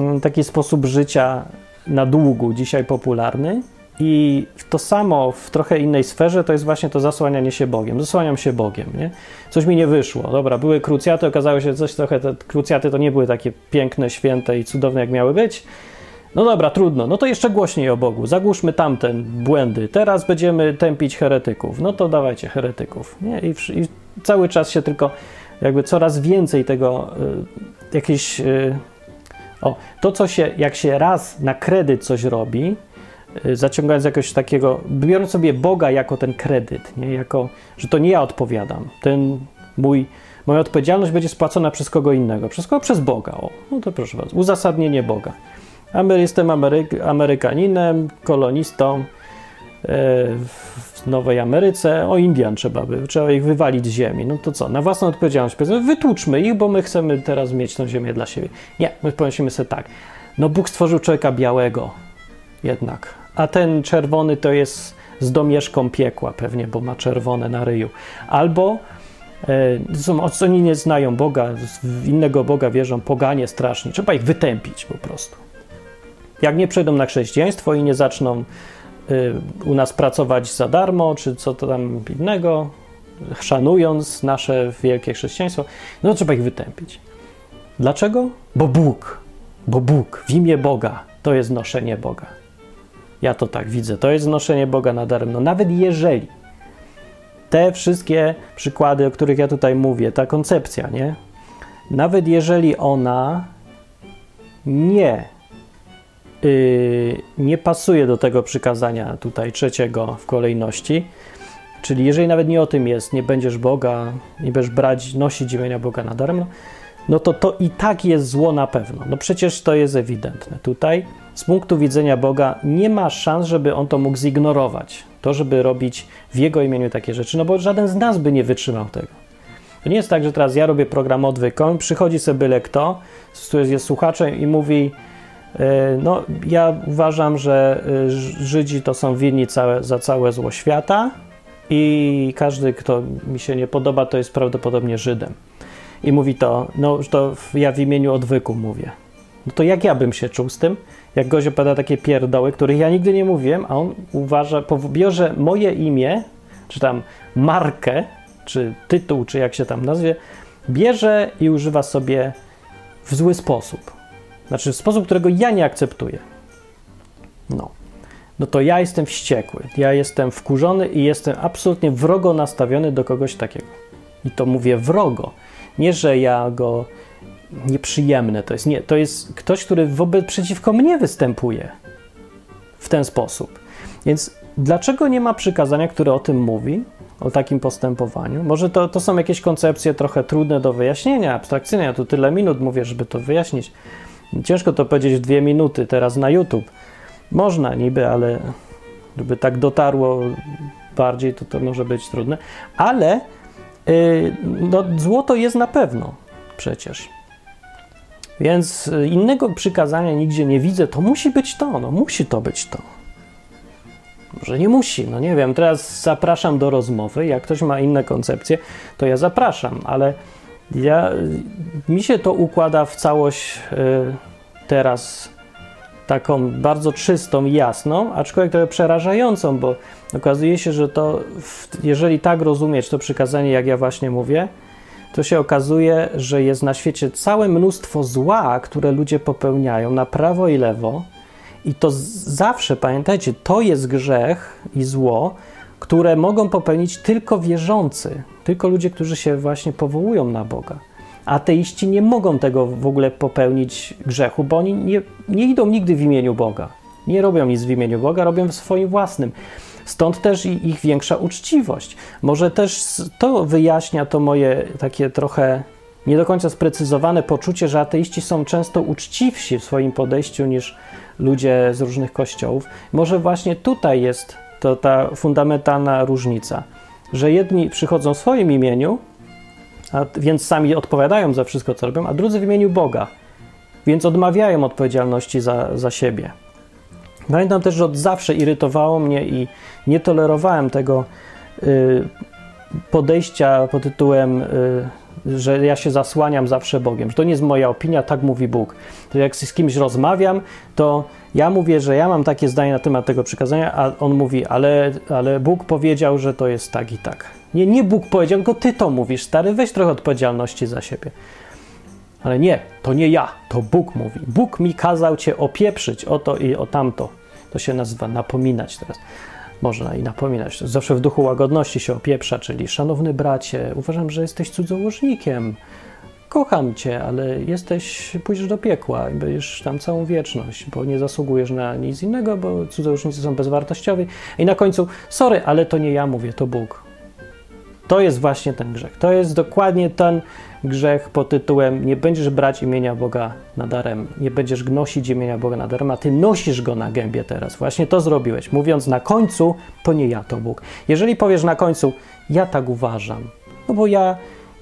mm, taki sposób życia na długu dzisiaj popularny. I to samo w trochę innej sferze to jest właśnie to zasłanianie się Bogiem. Zasłaniam się Bogiem, nie? Coś mi nie wyszło. Dobra, były krucjaty, okazało się, coś trochę, te krucjaty to nie były takie piękne, święte i cudowne, jak miały być. No dobra, trudno, no to jeszcze głośniej o Bogu. Zagłuszmy tamten błędy. Teraz będziemy tępić heretyków. No to dawajcie heretyków. Nie? I, I, cały czas się tylko jakby coraz więcej tego y. Y, o, to co się, jak się raz na kredyt coś robi, y, zaciągając jakoś takiego, biorąc sobie Boga jako ten kredyt, nie? Jako, że to nie ja odpowiadam. Ten mój, moja odpowiedzialność będzie spłacona przez kogo innego. Przez kogo? Przez Boga. O, no to proszę bardzo. Uzasadnienie Boga. Jestem Ameryk, Amerykaninem, kolonistą e, w Nowej Ameryce. O Indian trzeba by, trzeba ich wywalić z ziemi. No to co, na własną odpowiedzialność powiedzmy, wytłuczmy ich, bo my chcemy teraz mieć tą ziemię dla siebie. Nie, my pomyślimy sobie tak, no Bóg stworzył człowieka białego jednak, a ten czerwony to jest z domieszką piekła pewnie, bo ma czerwone na ryju. Albo e, są, oni nie znają Boga, innego Boga wierzą, poganie strasznie. Trzeba ich wytępić po prostu. Jak nie przejdą na chrześcijaństwo i nie zaczną y, u nas pracować za darmo, czy co to tam innego, szanując nasze wielkie chrześcijaństwo, no trzeba ich wytępić. Dlaczego? Bo Bóg, bo Bóg, w imię Boga, to jest noszenie Boga. Ja to tak widzę, to jest noszenie Boga nadaremno. Nawet jeżeli te wszystkie przykłady, o których ja tutaj mówię, ta koncepcja, nie? Nawet jeżeli ona nie nie pasuje do tego przykazania tutaj trzeciego w kolejności. Czyli jeżeli nawet nie o tym jest, nie będziesz Boga, nie będziesz brać, nosić imienia Boga na daremno, no to to i tak jest zło na pewno. No przecież to jest ewidentne. Tutaj z punktu widzenia Boga nie ma szans, żeby on to mógł zignorować. To, żeby robić w Jego imieniu takie rzeczy, no bo żaden z nas by nie wytrzymał tego. To nie jest tak, że teraz ja robię program odwykom, przychodzi sobie byle kto, który jest słuchaczem i mówi no, ja uważam, że e, Żydzi to są winni całe, za całe zło świata i każdy, kto mi się nie podoba, to jest prawdopodobnie Żydem. I mówi to, no to ja w imieniu odwyku mówię. No to jak ja bym się czuł z tym, jak gość opowiada takie pierdoły, których ja nigdy nie mówiłem, a on uważa, biorze moje imię, czy tam markę, czy tytuł, czy jak się tam nazwie, bierze i używa sobie w zły sposób. Znaczy w sposób, którego ja nie akceptuję. No. No to ja jestem wściekły, ja jestem wkurzony i jestem absolutnie wrogo nastawiony do kogoś takiego. I to mówię wrogo. Nie, że ja go nieprzyjemne to jest. Nie, to jest ktoś, który wobec przeciwko mnie występuje w ten sposób. Więc dlaczego nie ma przykazania, które o tym mówi, o takim postępowaniu? Może to, to są jakieś koncepcje trochę trudne do wyjaśnienia, abstrakcyjne. Ja tu tyle minut mówię, żeby to wyjaśnić Ciężko to powiedzieć w dwie minuty teraz na YouTube. Można niby, ale żeby tak dotarło bardziej, to to może być trudne. Ale yy, no, złoto jest na pewno przecież. Więc innego przykazania nigdzie nie widzę. To musi być to, no musi to być to. Może nie musi, no nie wiem. Teraz zapraszam do rozmowy. Jak ktoś ma inne koncepcje, to ja zapraszam, ale ja, mi się to układa w całość y, teraz taką bardzo czystą, jasną, aczkolwiek trochę przerażającą, bo okazuje się, że to, jeżeli tak rozumieć to przykazanie, jak ja właśnie mówię, to się okazuje, że jest na świecie całe mnóstwo zła, które ludzie popełniają na prawo i lewo. I to zawsze, pamiętajcie, to jest grzech i zło, które mogą popełnić tylko wierzący, tylko ludzie, którzy się właśnie powołują na Boga. Ateiści nie mogą tego w ogóle popełnić grzechu, bo oni nie, nie idą nigdy w imieniu Boga. Nie robią nic w imieniu Boga, robią w swoim własnym. Stąd też ich większa uczciwość. Może też to wyjaśnia to moje takie trochę nie do końca sprecyzowane poczucie, że ateiści są często uczciwsi w swoim podejściu niż ludzie z różnych kościołów. Może właśnie tutaj jest to ta fundamentalna różnica, że jedni przychodzą w swoim imieniu, a więc sami odpowiadają za wszystko, co robią, a drudzy w imieniu Boga, więc odmawiają odpowiedzialności za, za siebie. Pamiętam też, że od zawsze irytowało mnie i nie tolerowałem tego y, podejścia pod tytułem, y, że ja się zasłaniam zawsze Bogiem, że to nie jest moja opinia, tak mówi Bóg. To jak z kimś rozmawiam, to ja mówię, że ja mam takie zdanie na temat tego przykazania, a on mówi, ale, ale Bóg powiedział, że to jest tak i tak. Nie, nie Bóg powiedział, tylko ty to mówisz, stary, weź trochę odpowiedzialności za siebie. Ale nie, to nie ja, to Bóg mówi. Bóg mi kazał cię opieprzyć o to i o tamto. To się nazywa napominać teraz. Można i napominać. Zawsze w duchu łagodności się opieprza, czyli szanowny bracie, uważam, że jesteś cudzołożnikiem. Kocham cię, ale jesteś, pójdziesz do piekła i będziesz tam całą wieczność, bo nie zasługujesz na nic innego, bo cudzołożnicy są bezwartościowi. I na końcu, sorry, ale to nie ja mówię, to Bóg. To jest właśnie ten grzech. To jest dokładnie ten grzech pod tytułem nie będziesz brać imienia Boga na darem, nie będziesz gnosić imienia Boga na darem, a ty nosisz go na gębie teraz. Właśnie to zrobiłeś, mówiąc na końcu, to nie ja, to Bóg. Jeżeli powiesz na końcu, ja tak uważam, no bo ja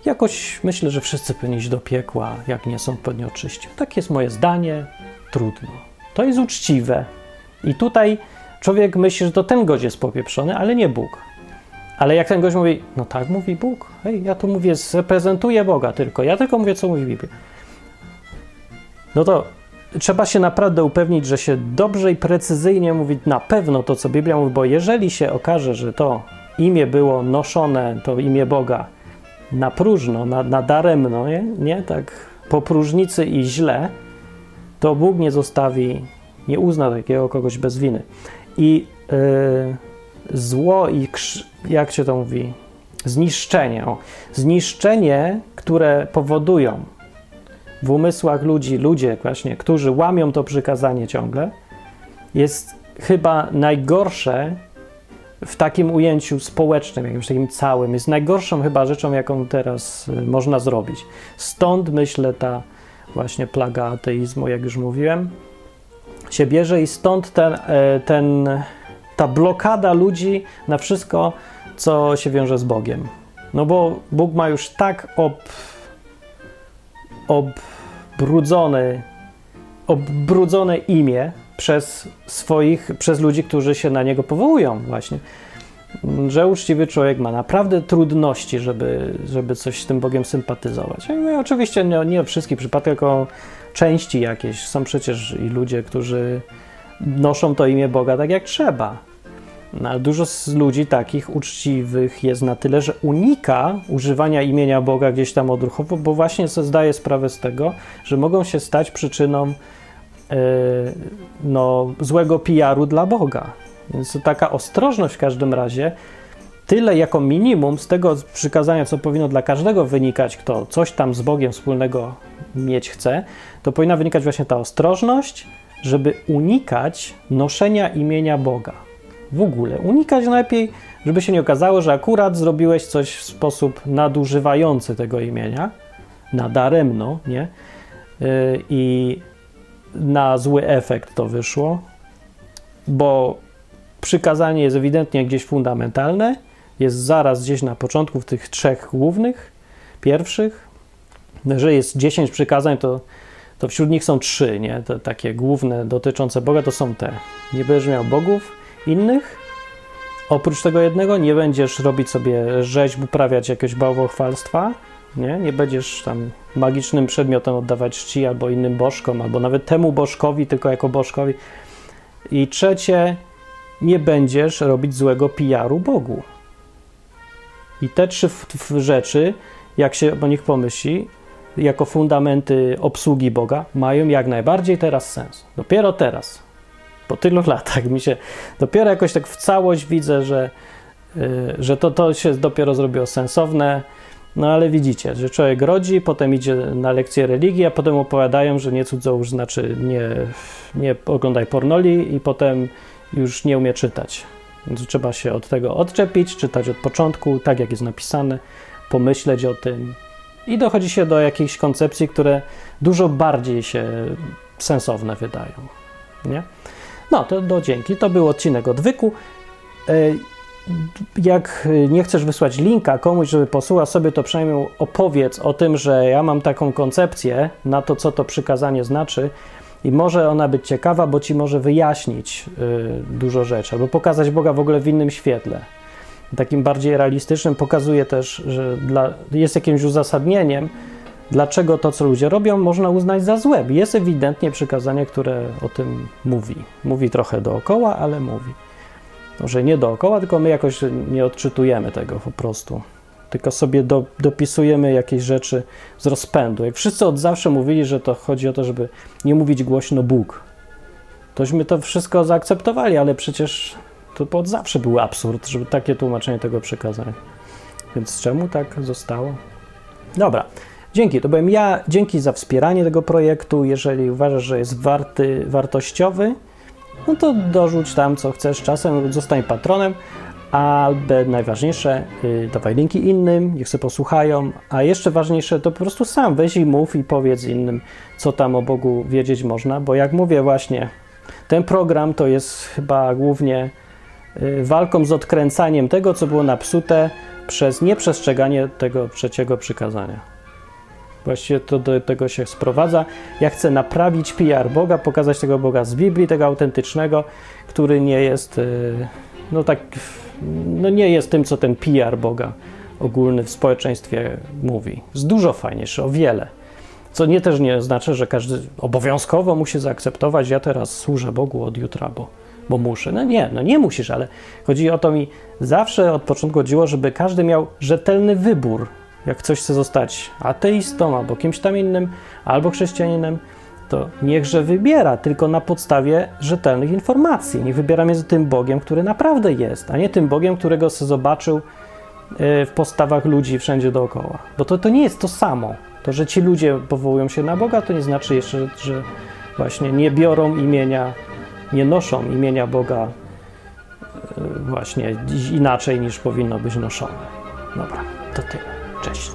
jakoś myślę, że wszyscy powinni iść do piekła, jak nie są pewnie oczyści. Tak jest moje zdanie, trudno. To jest uczciwe. I tutaj człowiek myśli, że to ten gość jest popieprzony, ale nie Bóg. Ale jak ten gość mówi, no tak mówi Bóg, hej, ja tu mówię, reprezentuję Boga tylko, ja tylko mówię, co mówi Biblia. No to trzeba się naprawdę upewnić, że się dobrze i precyzyjnie mówi na pewno to, co Biblia mówi, bo jeżeli się okaże, że to imię było noszone, to imię Boga na próżno, na, na daremno, nie? nie? Tak po próżnicy i źle, to Bóg nie zostawi, nie uzna takiego kogoś bez winy. I yy, zło i jak się to mówi? Zniszczenie. O, zniszczenie, które powodują w umysłach ludzi, ludzie właśnie, którzy łamią to przykazanie ciągle, jest chyba najgorsze w takim ujęciu społecznym, jakimś takim całym. Jest najgorszą chyba rzeczą, jaką teraz y, można zrobić. Stąd myślę ta właśnie plaga ateizmu, jak już mówiłem, się bierze i stąd ten, e, ten ta blokada ludzi na wszystko, co się wiąże z Bogiem. No bo Bóg ma już tak ob, obrudzone, obrudzone imię przez swoich, przez ludzi, którzy się na niego powołują właśnie, że uczciwy człowiek ma naprawdę trudności, żeby, żeby coś z tym Bogiem sympatyzować. No oczywiście nie, nie o wszystkich przypadkach, tylko części jakieś. Są przecież i ludzie, którzy noszą to imię Boga tak jak trzeba. No, ale dużo z ludzi takich uczciwych jest na tyle, że unika używania imienia Boga gdzieś tam odruchowo, bo właśnie sobie zdaje sprawę z tego, że mogą się stać przyczyną no, złego PR-u dla Boga. Więc taka ostrożność w każdym razie, tyle jako minimum z tego przykazania, co powinno dla każdego wynikać, kto coś tam z Bogiem wspólnego mieć chce, to powinna wynikać właśnie ta ostrożność, żeby unikać noszenia imienia Boga w ogóle. Unikać lepiej, żeby się nie okazało, że akurat zrobiłeś coś w sposób nadużywający tego imienia, nadaremno, nie? Y, I na zły efekt to wyszło, bo przykazanie jest ewidentnie gdzieś fundamentalne, jest zaraz gdzieś na początku w tych trzech głównych, pierwszych. Jeżeli jest 10 przykazań, to, to wśród nich są trzy, nie? Te takie główne dotyczące Boga to są te. Nie będziesz miał bogów innych, oprócz tego jednego, nie będziesz robić sobie rzeźb, uprawiać jakiegoś bałwochwalstwa, nie? Nie będziesz tam magicznym przedmiotem oddawać czci albo innym bożkom, albo nawet temu bożkowi, tylko jako bożkowi. I trzecie, nie będziesz robić złego PR-u Bogu. I te trzy rzeczy, jak się o nich pomyśli, jako fundamenty obsługi Boga, mają jak najbardziej teraz sens. Dopiero teraz, po tylu latach, mi się dopiero jakoś tak w całość widzę, że, yy, że to, to się dopiero zrobiło sensowne. No ale widzicie, że człowiek rodzi, potem idzie na lekcję religii, a potem opowiadają, że nie cudzołóż znaczy nie, nie oglądaj pornoli i potem już nie umie czytać. Więc trzeba się od tego odczepić, czytać od początku, tak jak jest napisane, pomyśleć o tym i dochodzi się do jakichś koncepcji, które dużo bardziej się sensowne wydają. Nie? No, to do dzięki. To był odcinek odwyku. Jak nie chcesz wysłać linka komuś, żeby posłuchał sobie, to przynajmniej opowiedz o tym, że ja mam taką koncepcję na to, co to przykazanie znaczy i może ona być ciekawa, bo ci może wyjaśnić y, dużo rzeczy, albo pokazać Boga w ogóle w innym świetle. Takim bardziej realistycznym pokazuje też, że dla, jest jakimś uzasadnieniem, dlaczego to, co ludzie robią, można uznać za złe. Jest ewidentnie przykazanie, które o tym mówi. Mówi trochę dookoła, ale mówi. Może nie dookoła, tylko my jakoś nie odczytujemy tego po prostu. Tylko sobie do, dopisujemy jakieś rzeczy z rozpędu. Jak wszyscy od zawsze mówili, że to chodzi o to, żeby nie mówić głośno Bóg, tośmy to wszystko zaakceptowali, ale przecież to od zawsze był absurd, żeby takie tłumaczenie tego przekazać. Więc czemu tak zostało? Dobra. Dzięki, to byłem ja. Dzięki za wspieranie tego projektu. Jeżeli uważasz, że jest warty, wartościowy, no to dorzuć tam co chcesz czasem, zostań patronem, albo najważniejsze, yy, dawaj linki innym, niech sobie posłuchają, a jeszcze ważniejsze to po prostu sam weź i mów i powiedz innym, co tam o Bogu wiedzieć można, bo jak mówię właśnie, ten program to jest chyba głównie yy, walką z odkręcaniem tego, co było napsute przez nieprzestrzeganie tego trzeciego przykazania. Właściwie to do tego się sprowadza. Ja chcę naprawić PR Boga, pokazać tego Boga z Biblii, tego autentycznego, który nie jest, y, no tak, no nie jest tym, co ten PR Boga ogólny w społeczeństwie mówi. Jest dużo fajniejszy, o wiele. Co nie też nie znaczy, że każdy obowiązkowo musi zaakceptować, ja teraz służę Bogu od jutra, bo, bo muszę. No nie, no nie musisz, ale chodzi o to mi zawsze od początku chodziło, żeby każdy miał rzetelny wybór jak ktoś chce zostać ateistą albo kimś tam innym, albo chrześcijaninem, to niechże wybiera tylko na podstawie rzetelnych informacji. Niech wybiera między tym Bogiem, który naprawdę jest, a nie tym Bogiem, którego se zobaczył e, w postawach ludzi wszędzie dookoła. Bo to, to nie jest to samo. To, że ci ludzie powołują się na Boga, to nie znaczy jeszcze, że właśnie nie biorą imienia, nie noszą imienia Boga e, właśnie inaczej niż powinno być noszone. Dobra, to tyle. Cześć.